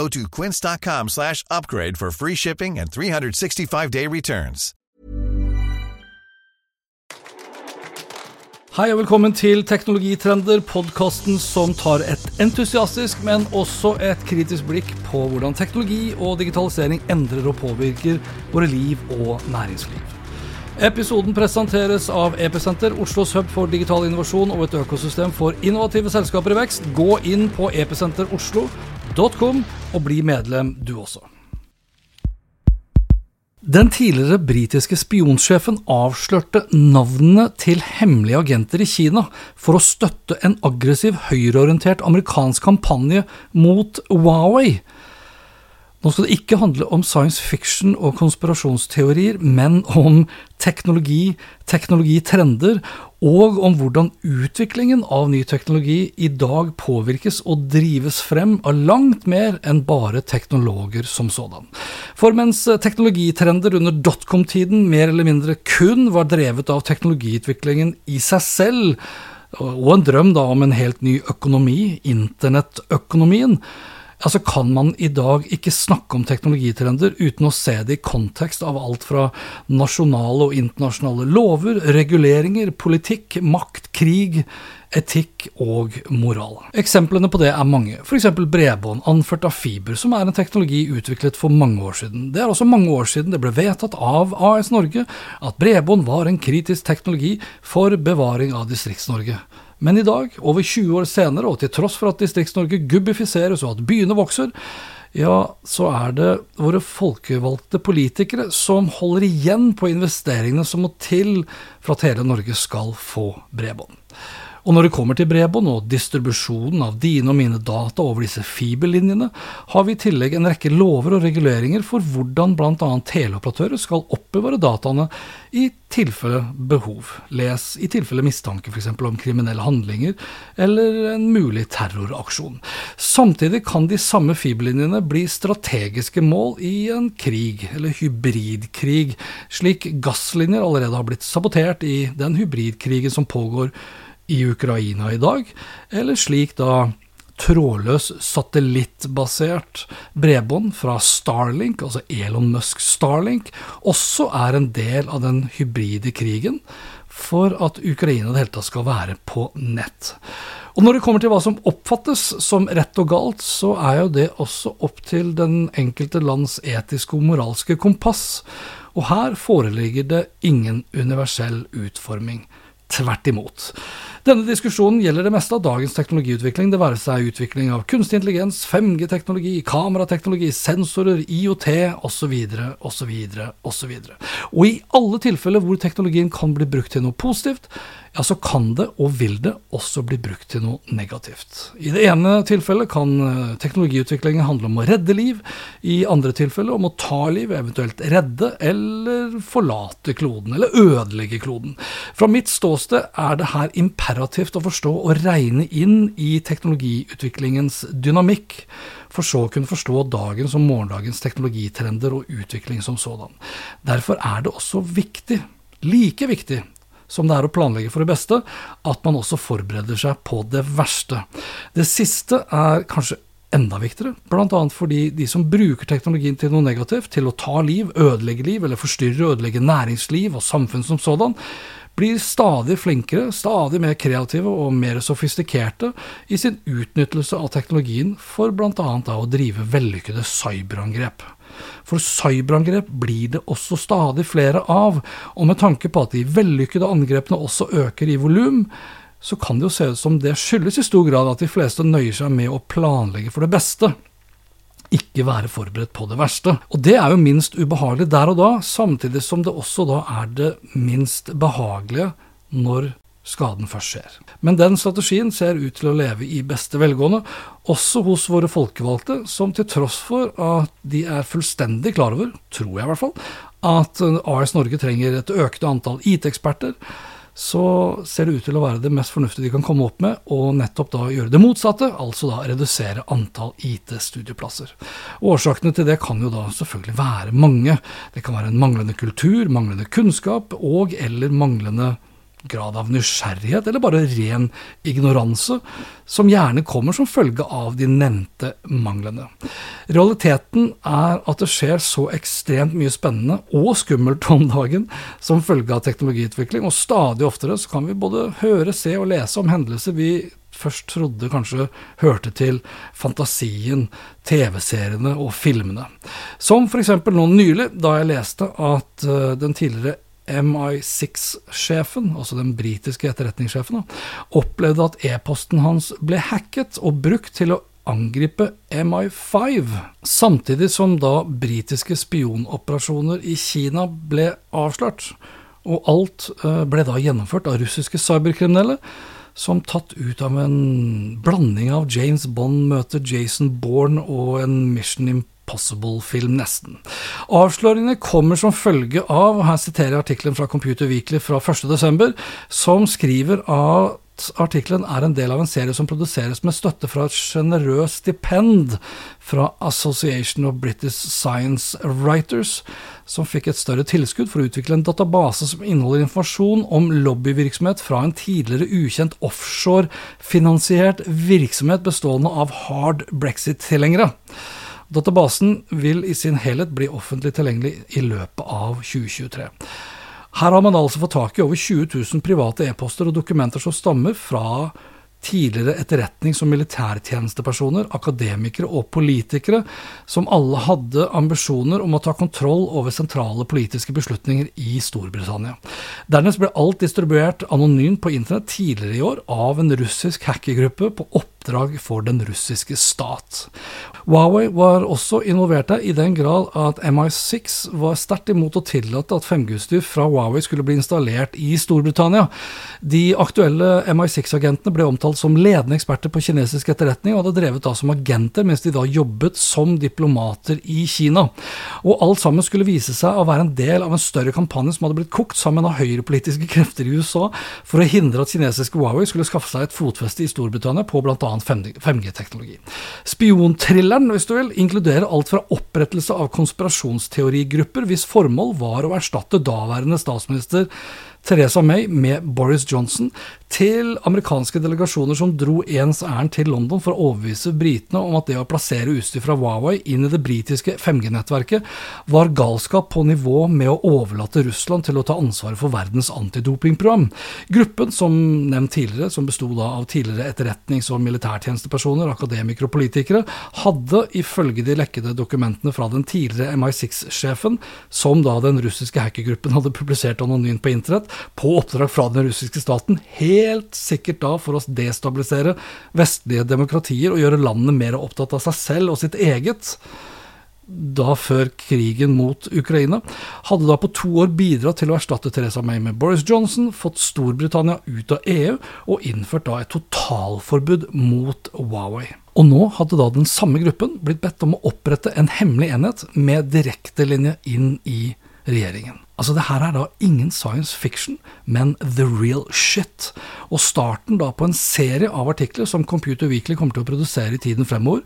Go to quince.com slash upgrade for free shipping and 365-day returns. Hei og velkommen til Teknologitrender, podkasten som tar et entusiastisk, men også et kritisk blikk på hvordan teknologi og digitalisering endrer og påvirker våre liv og næringsliv. Episoden presenteres av Episenter, Oslos hub for digital innovasjon og et økosystem for innovative selskaper i vekst. Gå inn på episenteroslo.com og bli medlem du også. Den tidligere britiske spionsjefen avslørte navnene til hemmelige agenter i Kina for å støtte en aggressiv høyreorientert amerikansk kampanje mot Huawei. Nå skal det ikke handle om science fiction og konspirasjonsteorier, men om teknologi, teknologitrender, og om hvordan utviklingen av ny teknologi i dag påvirkes og drives frem av langt mer enn bare teknologer som sådan. For mens teknologitrender under dotcom-tiden mer eller mindre kun var drevet av teknologiutviklingen i seg selv, og en drøm da om en helt ny økonomi, internettøkonomien, altså kan man i dag ikke snakke om teknologitrender uten å se det i kontekst av alt fra nasjonale og internasjonale lover, reguleringer, politikk, makt, krig, etikk og moral. Eksemplene på det er mange, f.eks. bredbånd anført av fiber, som er en teknologi utviklet for mange år siden. Det er også mange år siden det ble vedtatt av AS Norge at bredbånd var en kritisk teknologi for bevaring av Distrikts-Norge. Men i dag, over 20 år senere, og til tross for at Distrikts-Norge gubbifiseres og at byene vokser, ja, så er det våre folkevalgte politikere som holder igjen på investeringene som må til for at hele Norge skal få bredbånd. Og når det kommer til bredbånd og distribusjonen av dine og mine data over disse fiberlinjene, har vi i tillegg en rekke lover og reguleringer for hvordan bl.a. teleoperatører skal oppbevare dataene i tilfelle behov. Les i tilfelle mistanke f.eks. om kriminelle handlinger eller en mulig terroraksjon. Samtidig kan de samme fiberlinjene bli strategiske mål i en krig, eller hybridkrig, slik gasslinjer allerede har blitt sabotert i den hybridkrigen som pågår i Ukraina i dag, eller slik da trådløs satellittbasert bredbånd fra Starlink, altså Elon Musk Starlink, også er en del av den hybride krigen for at Ukraina i det hele tatt skal være på nett. Og når det kommer til hva som oppfattes som rett og galt, så er jo det også opp til den enkelte lands etiske og moralske kompass. Og her foreligger det ingen universell utforming. Tvert imot. Denne diskusjonen gjelder det meste av dagens teknologiutvikling, det være seg utvikling av kunstig intelligens, 5G-teknologi, kamerateknologi, sensorer, IOT osv., osv., osv. Og i alle tilfeller hvor teknologien kan bli brukt til noe positivt, ja, så kan det og vil det også bli brukt til noe negativt. I det ene tilfellet kan eh, teknologiutviklingen handle om å redde liv, i andre tilfeller om å ta liv, eventuelt redde eller forlate kloden, eller ødelegge kloden. Fra mitt ståsted er det her imperativt å forstå og regne inn i teknologiutviklingens dynamikk, for så å kunne forstå dagens og morgendagens teknologitrender og utvikling som sådan. Derfor er det også viktig, like viktig, som det er å planlegge for det beste, at man også forbereder seg på det verste. Det siste er kanskje enda viktigere, bl.a. fordi de som bruker teknologien til noe negativt, til å ta liv, ødelegge liv eller forstyrre og ødelegge næringsliv og samfunn som sådan, blir stadig flinkere, stadig mer kreative og mer sofistikerte i sin utnyttelse av teknologien for bl.a. å drive vellykkede cyberangrep. For cyberangrep blir det også stadig flere av, og med tanke på at de vellykkede angrepene også øker i volum, så kan det jo se ut som det skyldes i stor grad at de fleste nøyer seg med å planlegge for det beste, ikke være forberedt på det verste. Og det er jo minst ubehagelig der og da, samtidig som det også da er det minst behagelige når skaden først skjer. Men den strategien ser ut til å leve i beste velgående, også hos våre folkevalgte, som til tross for at de er fullstendig klar over, tror jeg i hvert fall, at AS Norge trenger et økende antall IT-eksperter, så ser det ut til å være det mest fornuftige de kan komme opp med, og nettopp da gjøre det motsatte, altså da redusere antall IT-studieplasser. Årsakene til det kan jo da selvfølgelig være mange. Det kan være en manglende kultur, manglende kunnskap og eller manglende grad av nysgjerrighet, eller bare ren ignoranse, som gjerne kommer som følge av de nevnte manglene. Realiteten er at det skjer så ekstremt mye spennende og skummelt om dagen som følge av teknologiutvikling, og stadig oftere så kan vi både høre, se og lese om hendelser vi først trodde kanskje hørte til fantasien, TV-seriene og filmene. Som f.eks. nå nylig, da jeg leste at uh, den tidligere MI6-sjefen, altså den britiske etterretningssjefen, opplevde at e-posten hans ble hacket og brukt til å angripe MI5, samtidig som da britiske spionoperasjoner i Kina ble avslørt. Og alt eh, ble da gjennomført av russiske cyberkriminelle, som tatt ut av en blanding av James Bond møter Jason Bourne og en Mission Impossible Impossible-film, nesten. Avsløringene kommer som følge av, og her siterer jeg artikkelen fra Computer Weekly fra 1.12., som skriver at artikkelen er en del av en serie som produseres med støtte fra et sjenerøst stipend fra Association of British Science Writers, som fikk et større tilskudd for å utvikle en database som inneholder informasjon om lobbyvirksomhet fra en tidligere ukjent offshore-finansiert virksomhet bestående av hard brexit-tilhengere. Databasen vil i sin helhet bli offentlig tilgjengelig i løpet av 2023. Her har man altså fått tak i over 20 000 private e-poster og dokumenter som stammer fra tidligere etterretnings- og militærtjenestepersoner, akademikere og politikere, som alle hadde ambisjoner om å ta kontroll over sentrale politiske beslutninger i Storbritannia. Dernest ble alt distribuert anonymt på internett tidligere i år av en russisk hackergruppe på oppdrag for den russiske stat. Huawei var også involvert der, i den grad at MI6 var sterkt imot å tillate at 5G-utstyr fra Huawei skulle bli installert i Storbritannia. De aktuelle MI6-agentene ble omtalt som ledende eksperter på kinesisk etterretning, og hadde drevet da som agenter mens de da jobbet som diplomater i Kina. Og alt sammen skulle vise seg å være en del av en større kampanje som hadde blitt kokt sammen av høyrepolitiske krefter i USA for å hindre at kinesiske Huawei skulle skaffe seg et fotfeste i Storbritannia på bl.a. 5G-teknologi. Spionthrilleren, hvis du vil, inkluderer alt fra opprettelse av konspirasjonsteorigrupper hvis formål var å erstatte daværende statsminister Teresa May med Boris Johnson, til amerikanske delegasjoner som dro ens ærend til London for å overbevise britene om at det å plassere utstyr fra Huawei inn i det britiske 5G-nettverket var galskap på nivå med å overlate Russland til å ta ansvaret for verdens antidopingprogram. Gruppen, som nevnt tidligere, som besto av tidligere etterretnings- og militærtjenestepersoner, akademikere og politikere, hadde ifølge de lekkede dokumentene fra den tidligere MI6-sjefen, som da den russiske hackergruppen hadde publisert anonymt på internett, på oppdrag fra den russiske staten, helt sikkert da for å destabilisere vestlige demokratier og gjøre landene mer opptatt av seg selv og sitt eget da før krigen mot Ukraina, hadde da på to år bidratt til å erstatte Teresa May med Boris Johnson, fått Storbritannia ut av EU og innført da et totalforbud mot Huawei. Og nå hadde da den samme gruppen blitt bedt om å opprette en hemmelig enhet med direktelinje inn i regjeringen. Altså, det her er da ingen science fiction, men the real shit. Og starten da på en serie av artikler som Computer Weekly kommer til å produsere i tiden fremover,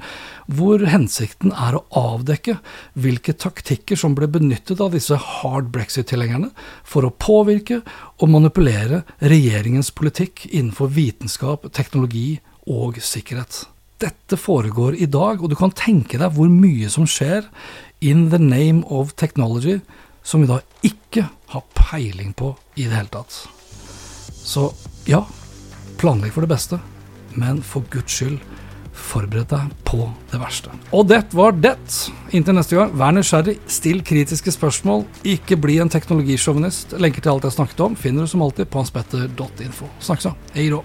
hvor hensikten er å avdekke hvilke taktikker som ble benyttet av disse hard brexit-tilhengerne for å påvirke og manipulere regjeringens politikk innenfor vitenskap, teknologi og sikkerhet. Dette foregår i dag, og du kan tenke deg hvor mye som skjer in the name of technology som vi da ikke har peiling på i det hele tatt. Så ja, planlegg for det beste, men for guds skyld, forbered deg på det verste. Og det var det. Inntil neste gang, vær nysgjerrig, still kritiske spørsmål, ikke bli en teknologisjåvinist. Lenker til alt jeg snakket om finner du som alltid på hanspetter.info. Snakkes da. Hei då.